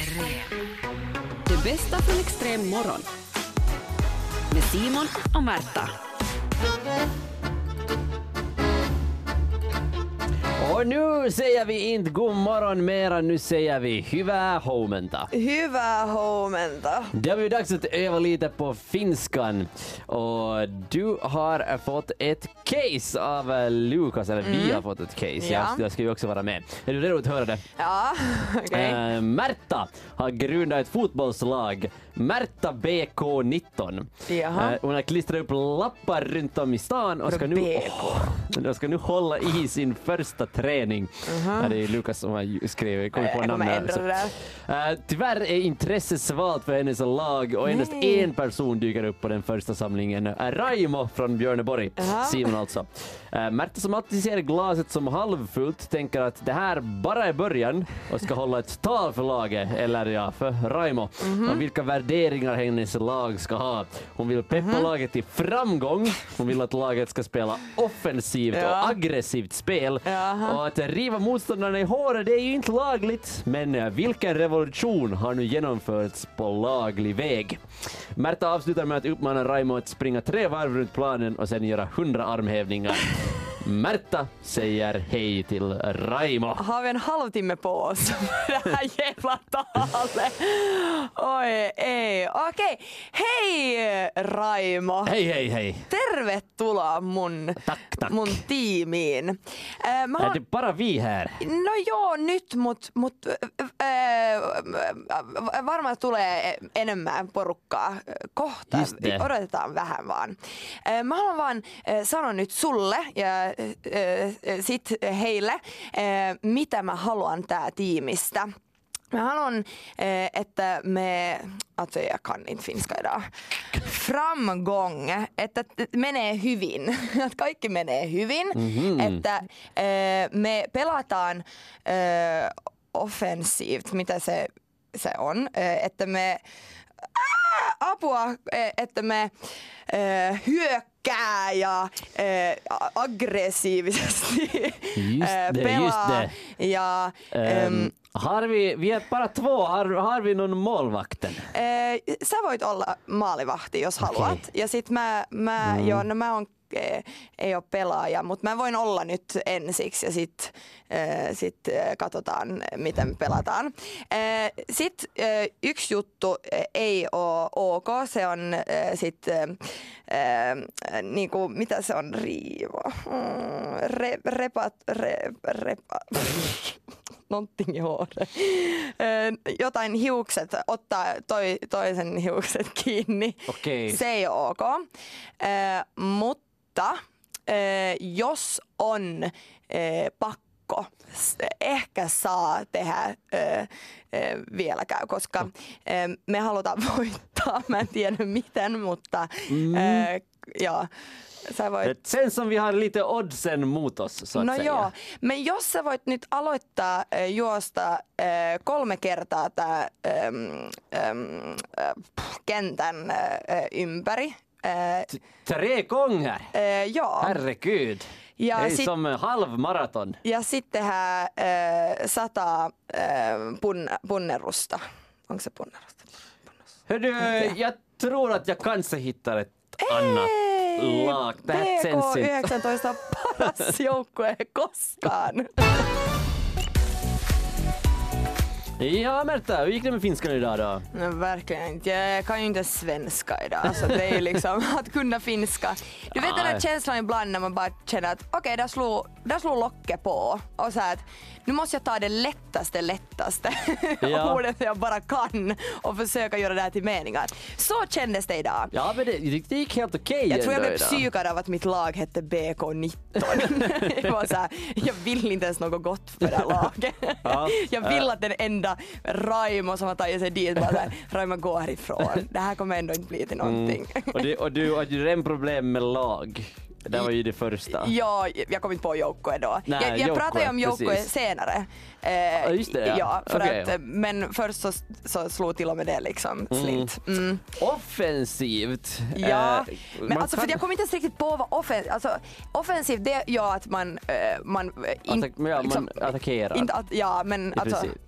Extrem. Det bästa från extrem morgon. Med Simon och Märta. Och nu säger vi inte god morgon mera, nu säger vi hyvää huomenta. Hyvää huomenta. Det har blivit dags att öva lite på finskan och du har fått ett case av eh, Lukas, eller vi har fått ett case. Ja. Jag, jag ska ju också vara med. Är du redo att höra det? Ja, okej. Eh, Märta har grundat ett fotbollslag, Märta BK19. Jaha. Eh, hon har klistrat upp lappar runt om i stan och ska nu, hon ska nu hålla i sin första träning. Ja, det är Lukas som har skrivit, kommit på kommer namnet. Så. Eh, tyvärr är intresset svalt för hennes lag och endast Nej. en person dyker upp på den första samlingen. Eh, Raimo från Björneborg, Jaha. Simon alltså. Eh, Märta som alltid ser glaset som halvfullt tänker att det här bara är början och ska hålla ett tal för laget, eller ja, för Raimo, Mhm. om vilka värderingar hennes lag ska ha. Hon vill peppa Mhm. laget till framgång, hon vill att laget ska spela offensivt Ja. och aggressivt spel. Jaha. Och att riva motståndarna i håret, det är ju inte lagligt. Men eh, vilken revolution har nu genomförts på laglig väg? Märta avslutar med att uppmana Raimo att springa tre varv runt planen och sen göra hundra armhävningar. Märta säger hej till Raimo. Har vi en halvtimme på oss för det här jävla talet? Oi ei. Okei. Hei Raimo. Hej, hej, hej. Tervetuloa mun, Tack, tack. mun tiimiin. Äh, mä Är har, det bara vi här? No joo, nyt, mut, mut äh, varmaan tulee enemmän porukkaa kohta. Odotetaan vähän vaan. Äh, Mä haluan vaan äh, sanoa nyt sulle ja äh, äh, sit heille, äh, mitä mä haluan tää tiimistä. Mä haluan, eh, että me, alltså jag kan inte finska idag, framgång, että menee hyvin, että kaikki menee hyvin, että eh, me pelataan offensiivt, mitä se, se on, että me apua, että me eh, hyökkää ja eh, a- aggressiivisesti Just eh, det, pelaa just det. ja ehm, har vi, vi är bara två, har, har vi någon målvakten? Eh, sä voit olla maalivahti, jos Okei. haluat. Ja sit mä, mä mm. joo, no mä oon, eh, ei ole pelaaja, mutta mä voin olla nyt ensiksi ja sit, eh, sit eh, katsotaan, miten me pelataan. Eh, sit eh, yksi juttu ei ole ok, se on sit, eh, niinku, mitä se on, riivo, mm, re, repat, re, repa, Jotain hiukset, ottaa toi, toisen hiukset kiinni. Okei. Se ei ole ok. Eh, mutta eh, jos on eh, pakko, s- ehkä saa tehdä eh, eh, vieläkään, koska eh, me halutaan voittaa. Mä en tiedä miten, mutta eh, joo, sä voit känns som vi har lite oddsen mot oss, så att No säga. joo, men jos sä voit nyt aloittaa äh, juosta äh, kolme kertaa tää ähm, äh, kentän äh, ympäri. T- Tre gånger! äh, joo. Herregud. Ja det är sit- som en halv maraton. Ja sitten tehdään äh, sata äh, pun, punnerusta. Onko se punnerusta? Hördu, jag tror att jag kanske hittar ett annat lag. Det här känns inte... BK19 on paras joukkue koskaan. Ja, Märta, hur gick det med finskan idag då? Nej, verkligen inte. Jag kan ju inte svenska idag. Så det är ju liksom att kunna finska. Du vet den där känslan ibland när man bara känner att okej, där, slog, där slog locket på. Och så här att nu måste jag ta det lättaste, lättaste Ja. ordet jag bara kan och försöka göra det här till meningar. Så kändes det idag. Ja, men det, det gick helt okej Jag tror jag blev psykad av att mitt lag hette BK19. jag, var så här, jag vill inte ens något gott för det här laget. Ja. jag vill att den enda Raimo som har tagit sig dit bara så här, Raimo gå härifrån. Det här kommer ändå inte bli till någonting. Och, du, och du har ju redan problem med lag. Det var ju det första. Ja, jag kom inte på Joukkoe då. Nej, jag jag Joukkoe, pratar ju om Joukkoe senare. Eh, Ja, just det, ja. för Okej. att, men först så, så slog till och med det liksom slint. Mm. Offensivt. Ja, Eh, men alltså kan- för jag kommer inte ens riktigt på vad offensivt, alltså offensivt det gör att man, eh, man, eh, in, Attack- ja, man attackerar. Inte att, ja men I alltså, princip.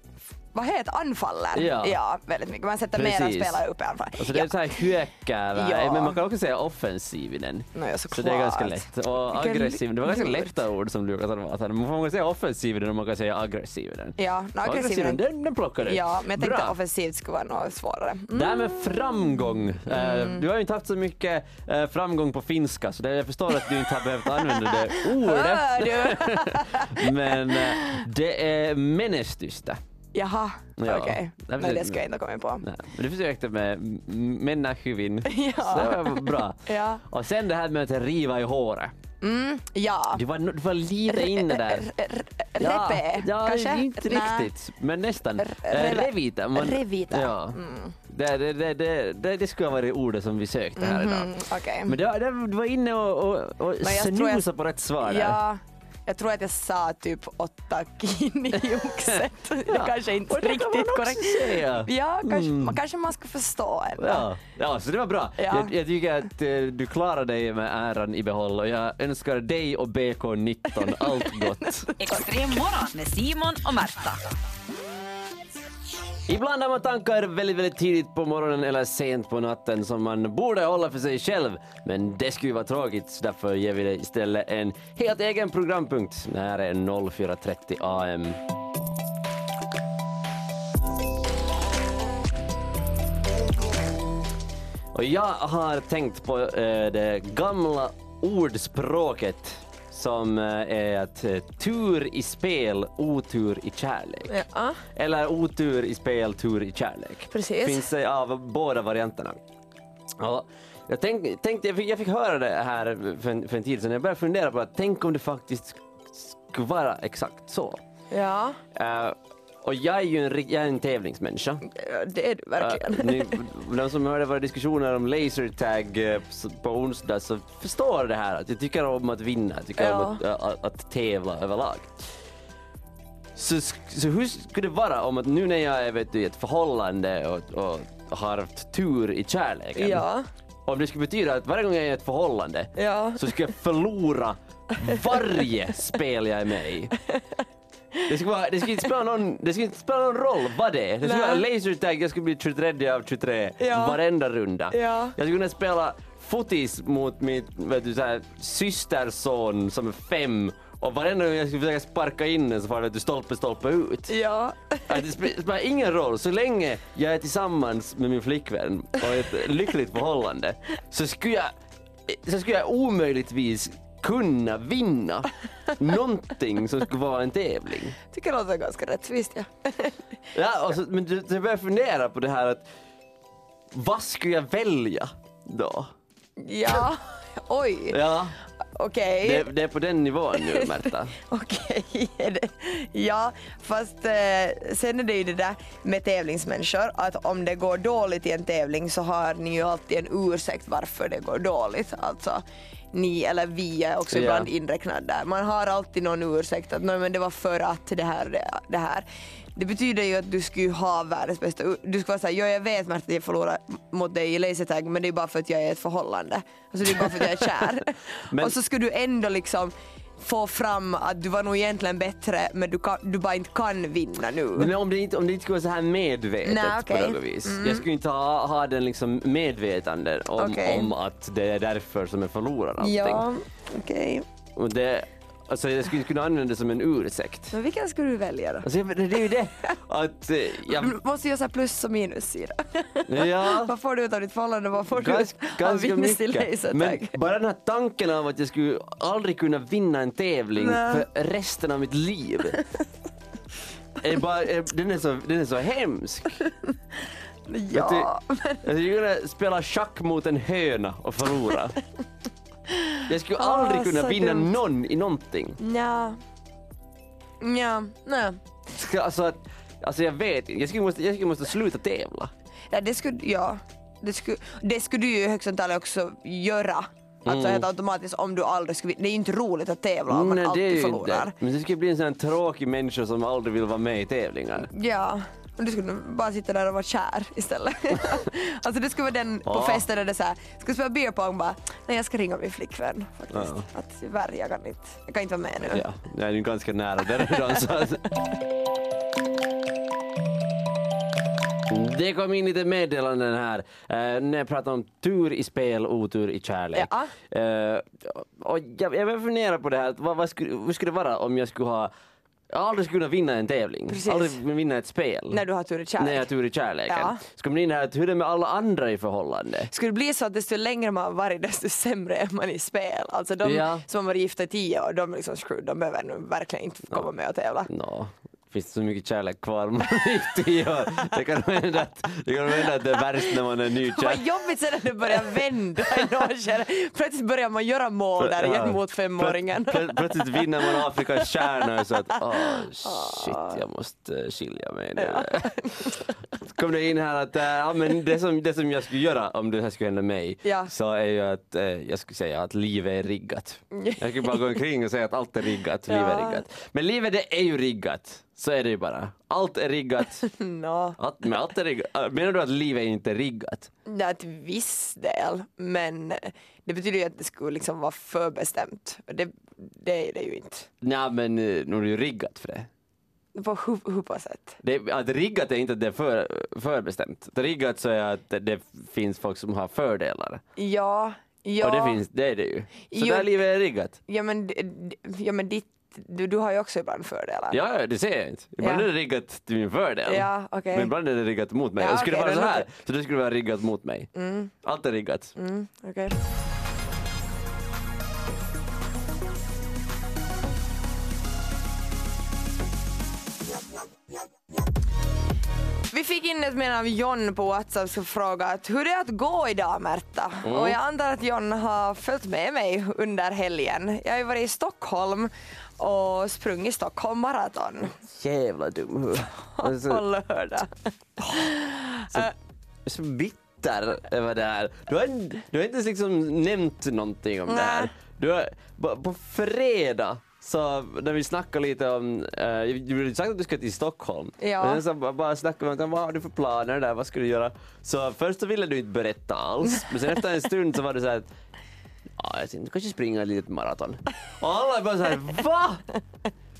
Vad heter anfaller? Ja. väldigt mycket. Man sätter mera Precis. spelare upp i anfall. Alltså det är ja. så här hyökkäävä, Ja. men man kan också säga offensiv i den. No, ja, Så det är ganska lätt. Och Vilken aggressiv, det var ganska lätta ord som Lukas hade. Man får säga offensiv i den och man kan säga aggressiv i den. Ja, no, aggressiv. Aggressiv, den, den plockar du. Ja, men jag tänkte Bra. offensivt skulle vara något svårare. Mm. Det här med framgång. Eh, Mm. Du har ju inte haft så mycket eh, framgång på finska så jag förstår att du inte har behövt använda det ordet. Men eh, det är menestystä. Jaha, Ja. okej. Jag Nej, det skulle jag inte ha kommit på. Nej, Men du försökte med m- människohyvin. Ja. Så det var bra. Ja. Och sen det här med att riva i håret. Mm, ja. Du var, du var lite inne där. Repe, ja, kanske? inte riktigt, men nästan. Eh, Revita. Revita. Ja. Mm. Det, det, det, det, skulle ha varit ordet som vi sökte här idag. Mhm, Okej. Men du var inne och, och, och snusade på rätt svar där. Ja, jag tror att jag sa typ åtta kin i joxet. Det kanske inte det man riktigt korrekt. säga. Ja, kanske, Mm. man, kanske man ska förstå ändå. Ja, ja, så det var bra. Ja. Jag, jag tycker att eh, du klarar dig med äran i behåll och jag önskar dig och BK19 allt gott. Extrem morgon med Simon och Märta. Ibland har man tankar väldigt, väldigt tidigt på morgonen eller sent på natten som man borde hålla för sig själv. Men det skulle ju vara tråkigt, så därför ger vi dig istället en helt egen programpunkt. Det här är 04.30 AM. Och jag har tänkt på eh, det gamla ordspråket som eh, är att eh, tur i spel, otur i kärlek. Ja. Eller otur i spel, tur i kärlek. Precis. Finns det av båda varianterna. Ja, jag, tänk, tänkte, jag, fick, jag fick höra det här för en, för en tid sedan. Jag började fundera på att tänk om det faktiskt skulle vara exakt så. Ja, Eh, och jag är ju en, jag är en tävlingsmänniska. det är du verkligen. Uh, ni, de som hörde våra diskussioner om lasertag eh, på onsdag så förstår det här att jag tycker om att vinna, jag tycker Ja. om att, att, att tävla överlag. Så, så hur skulle det vara om att nu när jag är vet du, i ett förhållande och, och har haft tur i kärleken, ja, om det skulle betyda att varje gång jag är i ett förhållande ja. så ska jag förlora varje spel jag är med i. Det skulle, vara, det skulle inte spela någon, det skulle inte spela någon roll vad det är. Det skulle vara lasertag, jag skulle bli 23 av 23 Ja. varenda runda. Ja. Jag skulle kunna spela fotis mot min vet du, så här, systerson som är fem och varenda gång jag skulle försöka sparka in den så får vet du stolpe, stolpe ut. Ja, Att det spe- spelar ingen roll, så länge jag är tillsammans med min flickvän och ett lyckligt förhållande så skulle jag, så skulle jag omöjligtvis kunna vinna någonting som skulle vara en tävling. tycker det låter ganska rättvist. Ja. Ja, och så, men du, du börjar fundera på det här att vad skulle jag välja då? ja. Oj, Ja, okej. det, det är på den nivån nu Märta. Okej, det- ja fast eh, sen är det ju det där med tävlingsmänniskor att om det går dåligt i en tävling så har ni ju alltid en ursäkt varför det går dåligt. Alltså ni eller vi är också ibland inräknade där. Man har alltid någon ursäkt att "Nej, men det var för att det här det, det här. Det betyder ju att du skulle ha världens bästa Du skulle vara såhär, ja jag vet Märta att jag förlorar mot dig i lasertag men det är bara för att jag är i ett förhållande. Alltså det är bara för att jag är kär. Men- Och så skulle du ändå liksom få fram att du var nog egentligen bättre men du, kan, du bara inte kan vinna nu. Men om det inte, om det inte skulle vara så här medvetet Nej, okej. på något vis. Jag skulle inte ha, ha den liksom medvetande om, Okej. om att det är därför som jag förlorar allting. Ja, okej. Och det, alltså jag skulle kunna använda det som en ursäkt. Men vilken skulle du välja då? Alltså, jag- det är ju det att eh, jag, Du måste göra så här plus och minussida. ja, vad får du ut av ditt förhållande? Vad får Gans, du av ganska mycket. Men bara den här tanken av att jag skulle aldrig kunna vinna en tävling Nej. för resten av mitt liv. är bara, är, den, är så, den är så hemsk. ja, men Jag skulle kunna spela schack mot en höna och förlora. Jag skulle Ah, aldrig kunna vinna dumt. någon i någonting. ja. Ja, nej. Alltså, att- alltså jag vet inte. jag skulle måste, jag skulle måste sluta tävla. Ja, det skulle, ja. Det skulle, det skulle du ju högst antagligen också göra. Alltså Mm. helt automatiskt om du aldrig skulle Det är ju inte roligt att tävla om man Nej, det är alltid ju förlorar. inte. Men det skulle bli en sån här tråkig människa som aldrig vill vara med i tävlingar. Ja, du skulle bara sitta där och vara kär istället. alltså det skulle vara den på Ja. festen där det såhär, ska spela beer pong bara, nej jag ska ringa min flickvän faktiskt. Ja. Att tyvärr jag kan inte, jag kan inte vara med nu. Ja, jag är ju ganska nära där redan. Så att, Det kom in lite meddelanden här eh, när jag pratade om tur i spel, otur i kärlek. Ja. Eh, och jag, jag började fundera på det här, vad, vad skulle, hur skulle det vara om jag skulle ha jag aldrig skulle kunna vinna en tävling, Precis. aldrig vinna ett spel. När du har tur i kärlek. När jag har tur i kärleken. Ja. Ska man in här, hur är det med alla andra i förhållande? Skulle det bli så att desto längre man har varit desto sämre är man i spel? Alltså de Ja. som har varit gifta i tio år, de är liksom screwed, de behöver nu verkligen inte komma med och tävla. Nå, finns det så mycket kärlek kvar om man är i tio år? Det kan hända att det, kan hända att det är värst när man är nykär. Vad jobbigt sen när det börjar vända i skede. Plötsligt börjar man göra mål där Ja. igen mot femåringen. Plö- plö- plötsligt vinner man Afrikas stjärna så att åh shit jag måste eh, skilja mig nu. kom det in här att äh, ja, men det, som, det som jag skulle göra om det här skulle hända mig Ja. så är ju att eh, jag skulle säga att livet är riggat. Jag skulle bara gå omkring och säga att allt är riggat, livet är Ja. riggat. Men livet det är ju riggat, så är det ju bara. Allt är riggat. Nå, Allt, men allt är riggat. Äh, Menar du att livet inte är riggat? det är till viss del, men det betyder ju att det skulle liksom vara förbestämt. Det, det är det ju inte. Nej men eh, nu är det ju riggat för det. På hur, hur på sätt? Det, att riggat är inte att det är för, förbestämt. Riggat så är att det, finns folk som har fördelar. Ja, ja. Och det finns, det är det ju. Så Jo. där livet är riggat. Ja men, ja, men ditt, du, du har ju också ibland fördelar. Ja, det ser jag inte. Ibland Ja. är det riggat till min fördel. Ja, okej. Men ibland är det riggat mot mig. Ja, och skulle det vara så här, låter- så det skulle vara riggat mot mig. Allt är riggat. Mm, okej. Vi fick in ett meddelande av John på Whatsapp som frågat hur det är att gå idag Märta? Och jag antar att John har följt med mig under helgen. Jag har ju varit i Stockholm och sprungit Stockholm Marathon Jävla dum huvud. på Alltså, lördag. är så bitter över det här. Du har, du har inte ens liksom nämnt någonting om det här. Du har, på, på fredag så när vi snackade lite om, du hade sagt att du ska till Stockholm. Ja. Men sen så bara- snackade vi om vad har du för planer där, vad ska du göra? Så först så ville du inte berätta alls, men sen efter en stund så var det så här att ja, jag tänkte kanske springa ett litet maraton. Och alla är bara såhär, VA?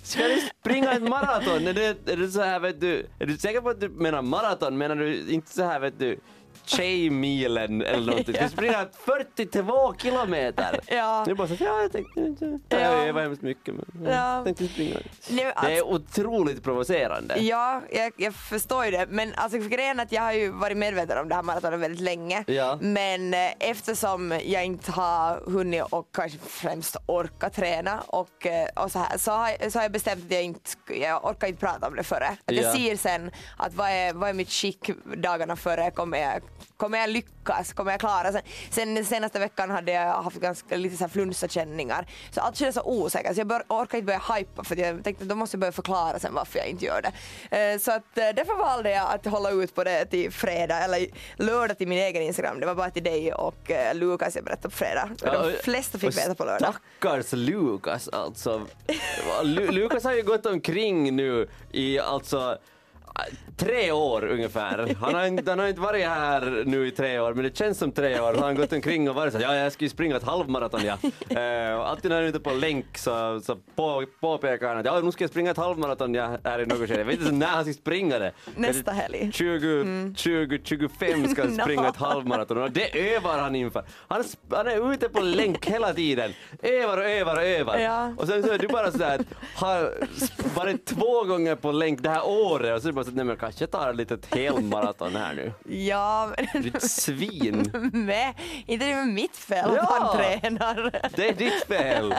Ska du springa ett maraton? Är det, är du så här, vet du, är du säker på att du menar maraton? Menar du inte så här, vet du, Tjejmilen eller någonting? Ska springa 42 kilometer? Ja. Är bara så ja, jag tänkte inte. Ja. Ja. Jag var hemskt mycket men Ja. jag tänkte springa. Nej, men Det alltså- är otroligt provocerande. Ja, jag, jag förstår ju det. Men alltså, grejen är att jag har ju varit medveten om det här maratonet väldigt länge. Ja. Men eh, eftersom jag inte har hunnit och kanske främst orka träna och, eh, och så här så har, jag- så har jag bestämt att jag inte jag orkar inte prata om det före. Att Ja. jag ser sen att vad är, vad är mitt skick dagarna före, kommer jag, kommer jag lyckas, kommer jag klara? Sen, sen senaste veckan hade jag haft ganska lite så här flunsakänningar så allt kändes så osäkert så jag bör, orkar inte börja hypa för jag tänkte att då måste jag börja förklara sen varför jag inte gör det. Eh, Så att eh, därför valde jag att hålla ut på det till fredag eller lördag till min egen Instagram. Det var bara till dig och eh, Lukas jag berättade på fredag. Och de flesta fick veta på lördag. Stackars Lukas alltså. Lu- Lukas har ju gått omkring nu i alltså tre år ungefär. Han har, inte, han har inte varit här nu i tre år men det känns som tre år. Han har gått omkring och varit så ja jag ska ju springa ett halvmaraton ja. Eh, alltid när han är ute på länk så, så på, påpekar han att ja nu ska jag springa ett halvmaraton ja, här i något skede. Jag vet inte när han ska springa det. Nästa helg. 20, 20, 25 ska han springa ett halvmaraton och det övar han inför. Han, han är ute på länk hela tiden. Övar och övar och övar. Ja. Och sen så är du bara sådär, har varit två gånger på länk det här året och så så nej men kanske tar ett litet helmaraton här nu. Ja, men Ditt svin. med, inte det är mitt fel att Ja. han tränar. Det är ditt fel.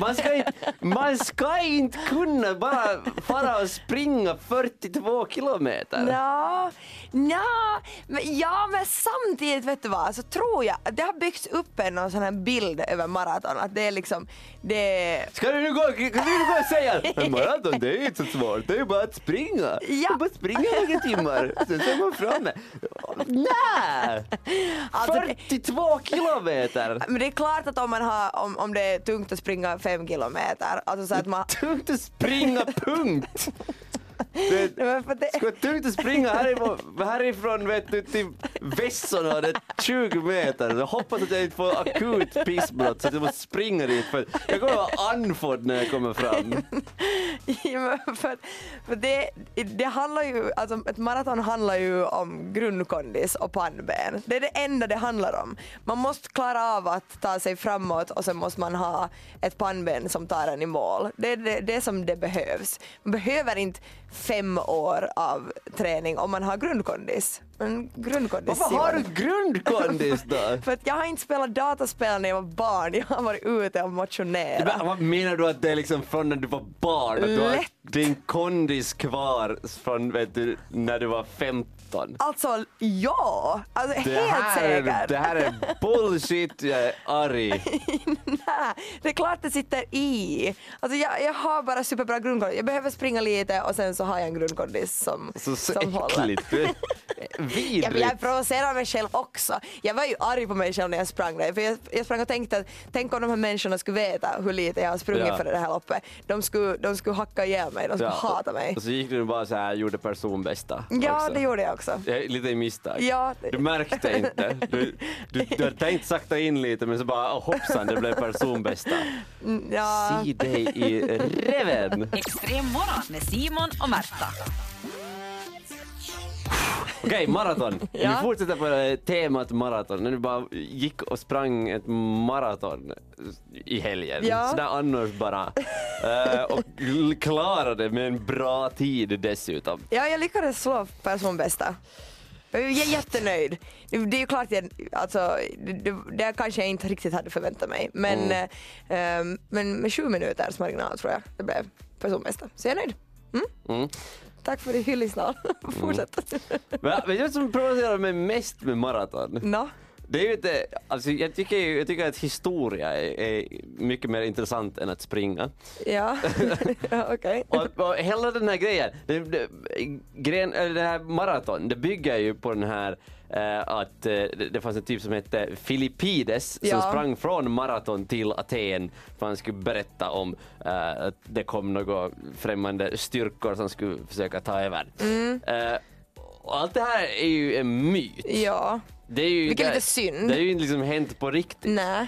Man ska, inte, man ska inte kunna bara fara och springa 42 kilometer. Ja, ja, men, ja, men samtidigt vet du vad, så tror jag det har byggts upp en någon sån här bild över maraton. Att det är liksom, det Ska du nu gå, kan du nu gå och säga maraton det är inte så svårt, det är bara att springa. Ja. Är bara att springa några timmar, sen så är man framme. Nej! Alltså, det- 42 kilometer! Men det är klart att om, man har, om, om det är tungt att springa fem kilometer, alltså så att man... Tungt att springa, punkt! För det, ska tungt att springa härifrån, härifrån vet du, till Vesson och det är 20 meter. Jag hoppas att jag inte får akut pissbrott så att jag måste springa dit för jag kommer vara andfådd när jag kommer fram. Ja, för, för det, det handlar ju, alltså ett maraton handlar ju om grundkondis och pannben. Det är det enda det handlar om. Man måste klara av att ta sig framåt och sen måste man ha ett pannben som tar en i mål. Det är det, det som det behövs. Man behöver inte fem år av träning om man har grundkondis. Men grundkondis Varför har du grundkondis då? För att jag har inte spelat dataspel när jag var barn, jag har varit ute och motionerat. Men Vad menar du att det är liksom från när du var barn? Att du har Lätt. din kondis kvar från vet du, när du var 15? Alltså ja, alltså Det helt säker. det här är bullshit, jag är arg. Nej, det är klart det sitter i. Alltså jag, jag har bara superbra grundkondis. Jag behöver springa lite och sen så har jag en grundkondis som, Så, så som håller. Ja, Vidrigt. men jag provocerar mig själv också. Jag var ju arg på mig själv när jag sprang där. För jag, jag sprang och tänkte att tänk om de här människorna skulle veta hur lite jag har sprungit Ja. för det här loppet. De skulle, de skulle hacka ihjäl mig, de skulle hata mig. Och så gick du bara så här gjorde personbästa. Ja, också. det gjorde jag också. Ja, Lite i misstag. Ja. Du märkte inte. Du, du, du hade tänkt sakta in lite men så bara oh, hoppsan det blev personbästa. Mm, Ja. Si dig i reven. Extrem morgon med Simon och Märta. Okej, maraton. Ja. Vi fortsätter på eh, temat maraton. När du bara gick och sprang ett maraton i helgen. Ja. Sådär annars bara. Eh, och klarade med en bra tid dessutom. Ja, jag lyckades slå personbästa. Jag är jättenöjd. Det är ju klart, jag, alltså, det, det, kanske jag inte riktigt hade förväntat mig. Men, Mm. eh, ehm, men med sju minuters marginal tror jag det blev personbästa. Så jag är nöjd. Mm. Tack för din hyllningstal. Fortsätt. Men vet du vad som provocerar mig mest med maraton? Nå? Det är ju inte, alltså jag tycker, jag tycker att historia är, är mycket mer intressant än att springa. Ja, ja okej. Och, och hela den här grejen, det, det, gren, eller det här maraton, det bygger ju på den här att eh, det, fanns en typ som hette Filippides som Ja. sprang från maraton till Aten för han skulle berätta om eh, att det kom några främmande styrkor som skulle försöka ta över. Mm. Eh, allt det här är ju en myt. Ja, Det är ju, Vilket är lite synd. Det är ju liksom hänt på riktigt. nej.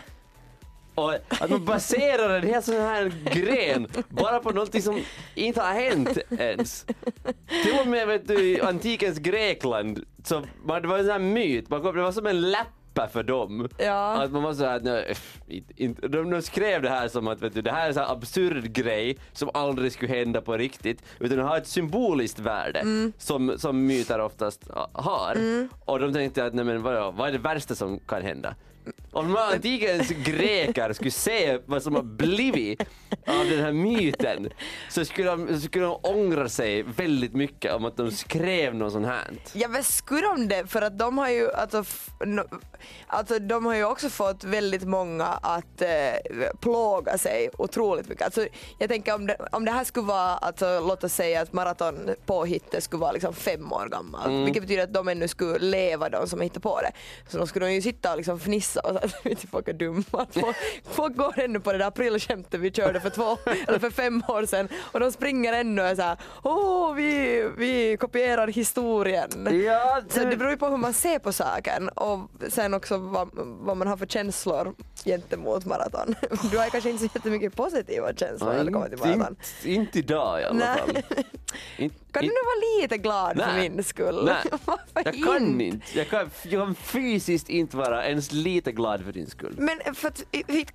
Och att man baserar en hel sån här gren bara på någonting som inte har hänt ens. Till och med vet du, i antikens Grekland, så det var en sån här myt, man kom, det var som en läppa för dem. Ja. Att man var så här, nej, inte- de, de skrev det här som att vet du, det här är en absurd grej som aldrig skulle hända på riktigt, utan det har ett symboliskt värde Mm. som, som myter oftast ha- har. Och de tänkte att nej, men vadå, vad är det värsta som kan hända? Om antikens greker skulle se vad som har blivit av den här myten så skulle de, så skulle de ångra sig väldigt mycket om att de skrev något sånt här. Ja men skulle de det? För att de har ju, alltså, no, alltså de har ju också fått väldigt många att eh, plåga sig otroligt mycket. Alltså, jag tänker om det, om det här skulle vara, alltså, låt oss säga att maratonpåhittet skulle vara liksom fem år gammalt, vilket betyder att de ännu skulle leva de som hittar på det. Så då skulle de ju sitta och liksom fnissa och säga att folk är dumma. Folk, folk går ännu på det där aprilskämtet vi körde för två eller för fem år sedan och de springer ännu och är såhär åh vi, vi kopierar historien. Ja, Så det beror ju på hur man ser på saken och sen också vad, vad man har för känslor gentemot maraton. Du har kanske inte så jättemycket positiva känslor när det kommer till maraton. inte, inte idag i alla fall. Inte- Kan du inte- nu vara lite glad för Nej. min skull? Nej, jag kan inte. Jag kan, jag kan fysiskt inte vara ens lite glad för din skull. Men för att,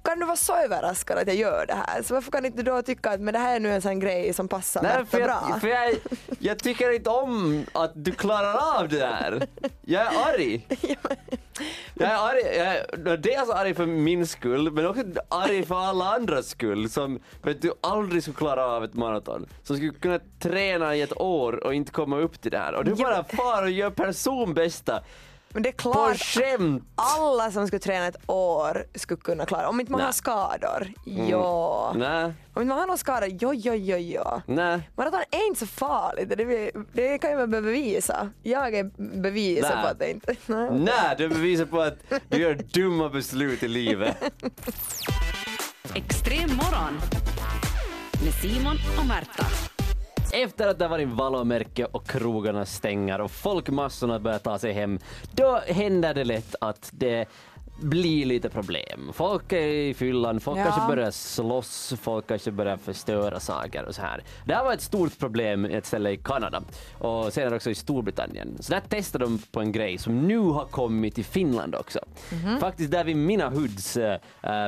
kan du vara så överraskad att jag gör det här? Så varför kan inte du då tycka att men det här är nu en sån grej som passar Nej, för bra? jag, för jag, jag tycker inte om att du klarar av det där. Jag är arg. Jag är arg, jag är dels arg för min skull, men också arg för alla andras skull som vet du, aldrig skulle klara av ett maraton. Som skulle kunna träna i ett år och inte komma upp till det här. Och du bara far och gör personbästa Men det är på klart skämt. alla som skulle träna ett år skulle kunna klara om inte man Nej. har skador. Ja. Nej, Om inte man har någon skada, jo, jo, jo, jo. nej. Maraton är inte så farligt, det, det kan jag väl bevisa. Jag är beviset Nej. på att det inte... Nej. Nej, det bevisar på att du gör dumma beslut i livet. Extrem morgon med Simon och Märta. Efter att det har varit vallomärke och krogarna stänger och folkmassorna börjar ta sig hem, då händer det lätt att det blir lite problem. Folk är i fyllan, folk Ja. kanske börjar slåss, folk kanske börjar förstöra saker och så här. Det här var ett stort problem i ett ställe i Kanada och senare också i Storbritannien. Så där testade de på en grej som nu har kommit till Finland också. Mhm. Faktiskt där vid Mina Hoods, äh,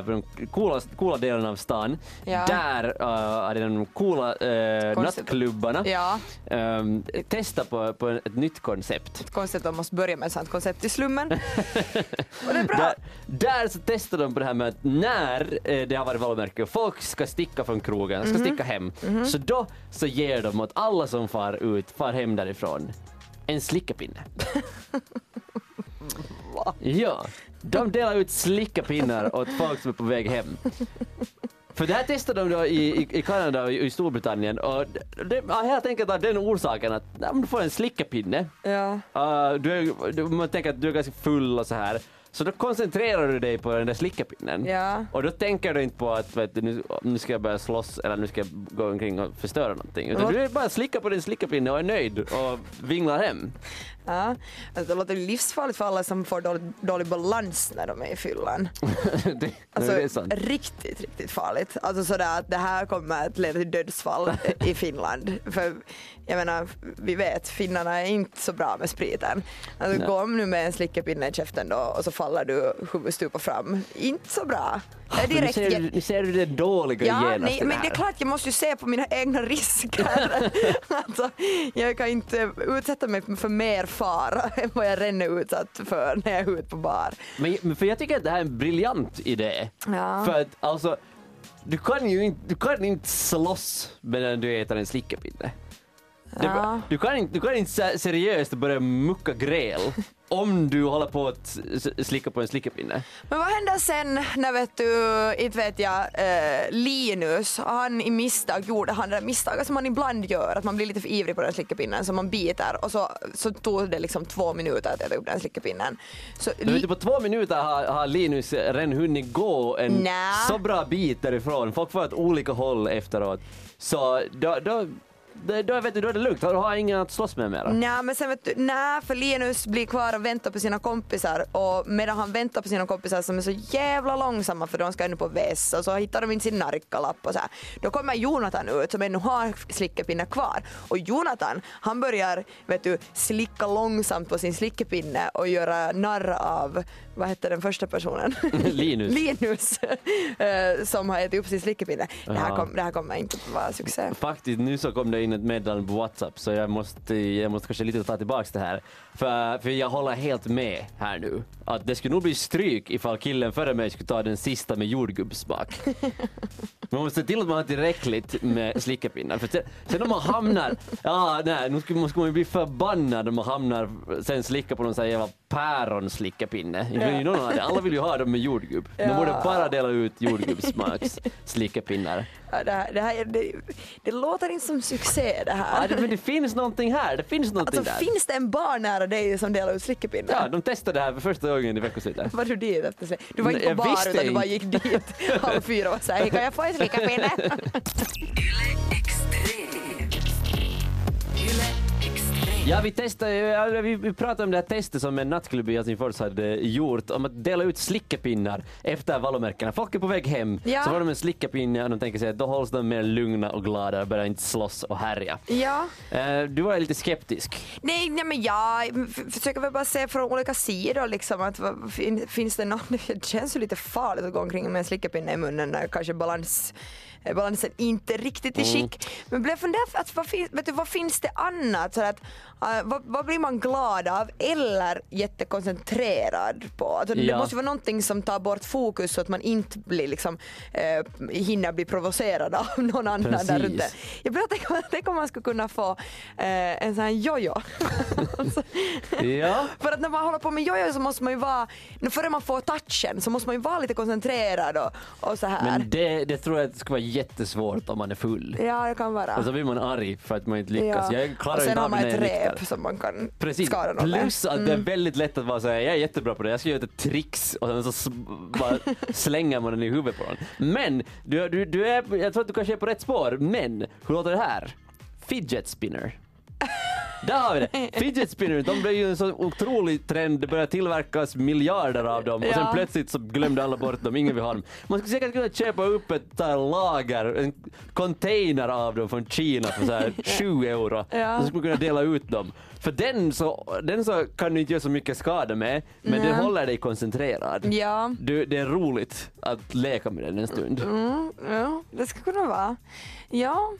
de coola, coola delarna av stan, Ja. där äh, är det de coola äh, Koncept- nattklubbarna Ja, ähm, testa på, på ett nytt koncept. konstigt att de måste börja med ett sånt koncept i slummen. och det är bra. Där, där så testar de på det här med att när eh, det har varit valmärke och folk ska sticka från krogen, Mhm. ska sticka hem, så då så ger de åt alla som far ut, far hem därifrån, en slickepinne. Ja, de delar ut slickepinnar åt folk som är på väg hem. För det här testade de då i, i, i Kanada och i, i Storbritannien och det, det, ja, helt enkelt av den orsaken att ja, men du får en slickepinne Ja. Uh, du är, du, man tänker att du är ganska full och så här. Så då koncentrerar du dig på den där slickapinnen. Ja. Och då tänker du inte på att vet du, nu, nu ska jag börja slåss eller nu ska jag gå omkring och förstöra någonting. Utan Ja. du bara slicka på din slickapinne och är nöjd och vinglar hem. Ja. Alltså, det låter livsfarligt för alla som får dålig, dålig balans när de är i fyllan. det, Alltså, det är sant. riktigt, riktigt farligt. Alltså sådär att det här kommer att leda till dödsfall i Finland. För jag menar, vi vet, finnarna är inte så bra med spriten. Alltså Nej. gå om nu med en slickepinne i käften då och så faller du huvudstupa fram. Inte så bra. Är Men Nu direkt ser, du, nu ser du det dåliga Ja, genast nej, det men det är klart jag måste ju se på mina egna risker. alltså, jag kan inte utsätta mig för mer fara än vad jag redan är utsatt för när jag är ute på bar. Men, för jag tycker att det här är en briljant idé. Ja. För att alltså, du kan ju inte, du kan inte slåss medan du äter en slickepinne. Ja. du, kan inte, du kan inte se- seriöst börja mucka gräl om du håller på att slicka på en slickepinne. Men vad händer sen när vet du, inte vet jag, eh, Linus, han i misstag gjorde han det där misstaget som man ibland gör, att man blir lite för ivrig på den slickepinnen så man biter och så, så tog det liksom två minuter att äta upp den slickepinnen. Så, vet li- du, på två minuter har, har Linus redan hunnit gå en Nä. så bra bit därifrån. Folk får åt olika håll efteråt. Så då, då, då, då, vet du, då är det lugnt, du har ingen att slåss med mera. Nej men sen vet du, nej för Linus blir kvar och väntar på sina kompisar och medan han väntar på sina kompisar som är så jävla långsamma för de ska ännu på väss och så hittar de inte sin narkalapp och så här. Då kommer Jonathan ut som ännu har slickepinne kvar och Jonathan han börjar vet du slicka långsamt på sin slickepinne och göra narr av, vad hette den första personen? Linus. Linus eh, som har ätit upp sin slickepinne. Det här, kom, det här kommer inte att vara succé. Faktiskt, nu så kom det in ett meddelande på Whatsapp så jag måste, jag måste kanske lite ta tillbaka det här. För, för jag håller helt med här nu. Att det skulle nog bli stryk ifall killen före mig skulle ta den sista med jordgubbssmak. Man måste se till att man har tillräckligt med slickepinnar. För sen, sen om man hamnar, ja nej, nu ska man ju bli förbannad om man hamnar sen slicka på någon sån här jävla päronslickepinne. Ju någon ha det. Alla vill ju ha dem med jordgubb. Man Ja. borde bara dela ut jordgubbssmaks slickepinnar. Ja, det, här, det, här, det, det låter inte som succé det här. Ja, det, men det finns någonting här. Det finns någonting Alltså där. finns det en bar nära dig som delar ut slickepinnar? Ja, de testade det här för första gången i veckoslutet. Var du dit efter? Du var inte på bar utan du bara gick dit halv fyra och såhär, kan jag få en slickepinne? Ja, vi testade, vi, pratade om det här testet som en nattklubb i Helsingfors hade gjort om att dela ut slickepinnar efter vallomärkena. Folk är på väg hem, Ja. så har de en slickepinne och de tänker sig att då hålls de mer lugna och glada och börjar inte slåss och härja. ja. Eh, du var lite skeptisk. Nej, nej men jag försöker väl bara se från olika sidor liksom att finns det något, det känns ju lite farligt att gå omkring med en slickepinne i munnen när kanske balans balansen inte riktigt i skick. Men blev funderad för att vad, fin, vet du, vad finns det annat? Så att, eh, vad, vad blir man glad av eller jättekoncentrerad på? Alltså, Det Ja. måste ju vara någonting som tar bort fokus så att man inte blir liksom, eh, hinner bli provocerad av någon annan där ute. Jag börjar tänka, tänk om man skulle kunna få eh, en sån här jojo. Alltså, Ja. för att när man håller på med jojo så måste man ju vara, före man får touchen så måste man ju vara lite koncentrerad och, och så här. Men det, det tror jag skulle vara jättesvårt om man är full. Ja, det kan vara. Och så blir man arg för att man inte lyckas. ja. Jag klarar och inte sen har man ett rep som man kan Precis, skada någon med. plus att det är väldigt lätt att vara såhär, jag är jättebra på det, jag ska göra ett tricks och sen så bara slänger man den i huvudet på någon. Men, du, du, du är, jag tror att du kanske är på rätt spår, men hur låter det här? fidget spinner. Där har vi det! Fidget spinners, de blev ju en så otrolig trend. Det började tillverkas miljarder av dem och sen Ja. plötsligt så glömde alla bort dem. Ingen vill ha dem. Man skulle säkert kunna köpa upp ett lager, en container av dem från Kina för så här 7 euro. Ja. Så skulle man kunna dela ut dem. För den så, den så kan du inte göra så mycket skada med, men den Nej. håller dig koncentrerad. Ja. Du, det är roligt att leka med den en stund. Mm, ja, det skulle kunna vara. Ja,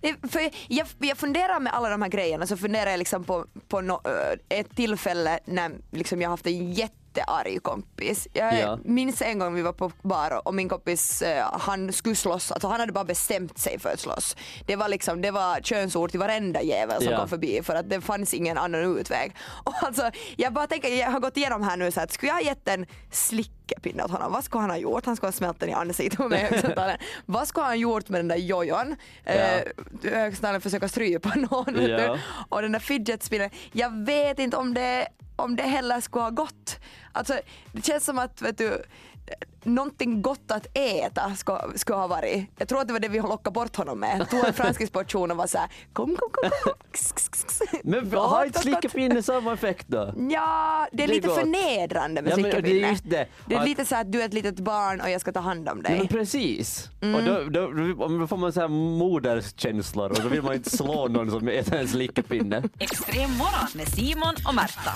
det, för jag, jag funderar med alla de här grejerna så funderar jag liksom på, på no, eh, ett tillfälle när liksom jag haft en jättearg kompis. Jag Ja. minns en gång vi var på bar och min kompis eh, han skulle slåss, alltså han hade bara bestämt sig för att slåss. Det var liksom, det var könsord till varenda jävel som Ja. kom förbi för att det fanns ingen annan utväg. Och alltså, jag bara tänker, jag har gått igenom här nu så att skulle jag ha gett en slickepinne åt honom, vad skulle han ha gjort? Han skulle ha smält den i ansiktet med högtalaren. vad skulle han ha gjort med den där jojon? Eh, högtalaren försöka strypa någon. Ja. Och den där fidget spinnern, jag vet inte om det, om det heller skulle ha gått. Alltså, det känns som att vet du, någonting gott att äta skulle, skulle ha varit. Jag tror att det var det vi lockade bort honom med. Tog en franskisportion och var såhär kom, kom, kom, kom. Kss, kss, kss. Men har inte slickepinne samma effekt då? Ja, det är Det lite gott. förnedrande med Ja, men det är slickepinne. just det. Det är Att- lite så att du är ett litet barn och jag ska ta hand om Nej, men dig. precis. Mm. Och då, då, då, då får man så här moderskänslor och då vill man inte slå någon som äter en slickepinne. Extrem morgon med Simon och Märta.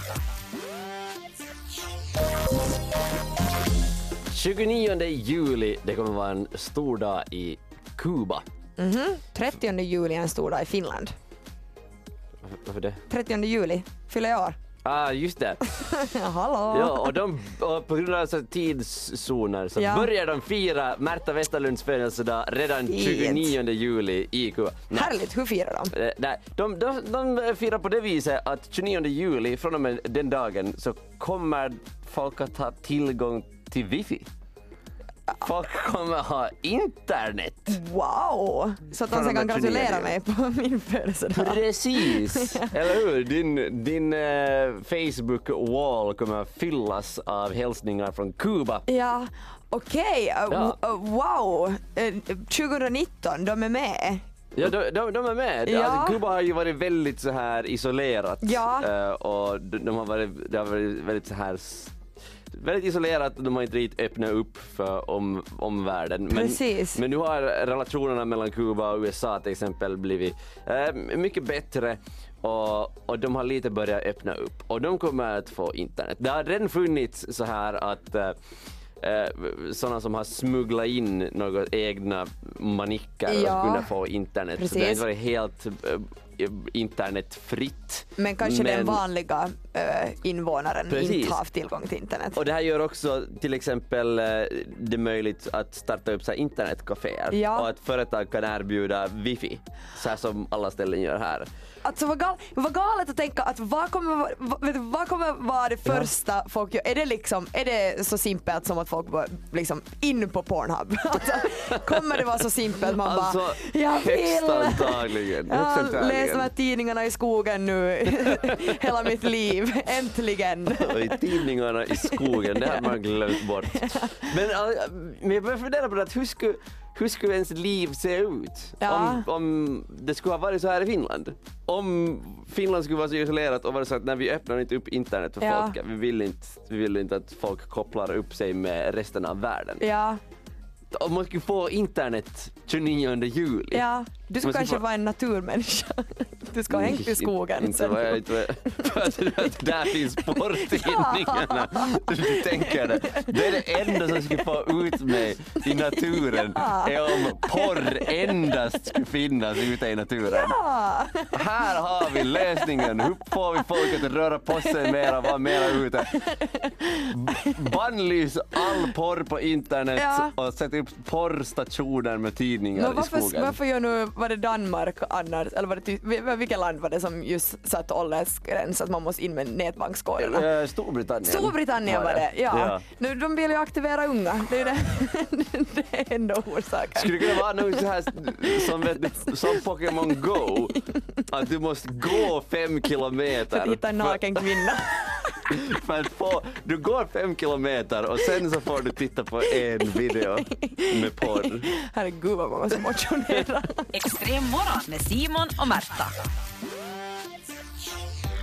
29 juli, det kommer vara en stor dag i Kuba. 30 juli är en stor dag i Finland. Varför det? 30 juli fyller jag år. Ah, just det. Hallå! Ja, och, de, och på grund av så här tidszoner så Ja. börjar de fira Märta Westerlunds födelsedag redan Fint. 29 juli i Kuba. Nej. Härligt, hur firar de? Eh, Nej, de, de, de firar på det viset att 29 juli, från och med den dagen, så kommer folk att ha tillgång till wifi. Folk kommer ha internet. Wow! Så att de sen kan gratulera 29. mig på min födelsedag. Precis, eller hur? Din, din eh, Facebook-wall kommer att fyllas av hälsningar från Kuba. Ja, okej. Uh, Ja. w- uh, wow! Uh, 2019, de är med. Ja, de, de, de är med. Ja. Alltså, Kuba har ju varit väldigt så här isolerat. Ja. Eh, och de, de har varit, det har varit väldigt så här Väldigt isolerat, de har inte riktigt öppnat upp för om, omvärlden. Men, Precis. men nu har relationerna mellan Kuba och USA till exempel blivit eh, mycket bättre och, och de har lite börjat öppna upp och de kommer att få internet. Det har redan funnits så här att eh, eh, sådana som har smugglat in några egna manicker Ja. och kunna få internet. Så det har Precis. inte varit helt eh, internetfritt. Men kanske den Men- vanliga uh, invånaren Precis. inte har tillgång till internet. Och det här gör också till exempel eh, det möjligt att starta upp så internetcaféer Ja. och att företag kan erbjuda wifi, så här som alla ställen gör här. Alltså vad, gal, vad galet att tänka att vad kommer, vad, vad kommer vara det första folk gör? Är det, liksom, är det så simpelt som att folk bara liksom in på Pornhub? Alltså, kommer det vara så simpelt man Alltså, bara jag högst vill! antagligen. Jag högst antagligen. Läst de här tidningarna i skogen nu hela mitt liv, äntligen. Tidningarna i skogen, det har man glömt bort. Men, äh, men jag börjar fundera på det, att hur skulle, hur skulle ens liv se ut Ja. om, om det skulle ha varit så här i Finland? Om Finland skulle vara så isolerat och vara så att när vi öppnar inte upp internet för Ja. folk, vi vill, inte, vi vill inte att folk kopplar upp sig med resten av världen. Ja, Om man skulle få internet 29 juli. ja. Du skulle kanske vara en naturmänniska. Du ska ha hängt i skogen. Inte vad jag inte för att där finns porrtidningarna. Du, tänker det. Det är det enda som skulle få ut mig i naturen är om porr endast skulle finnas ute i naturen. Ja. Här har vi lösningen. Hur får vi folk att röra på sig mera, vara mera ute? Bannlys all porr på internet och sätt upp porrstationer med tidningar i skogen. varför gör nu, var det Danmark annars, eller var det, vilket land var det som just satt åldersgräns att man måste in med nätbankskoderna? Eh, Storbritannien. Storbritannien var det, ja. Nu, de vill ju aktivera unga, det är, det. det är ändå orsaken. Skulle det kunna vara något så här som, vet som Pokémon Go? Att du måste gå fem För kilometer. att hitta en naken kvinna. För att få, du går fem kilometer och sen så får du titta på en video med porr. Herregud vad många som motionerar. Extrem morgon med Simon och Märta.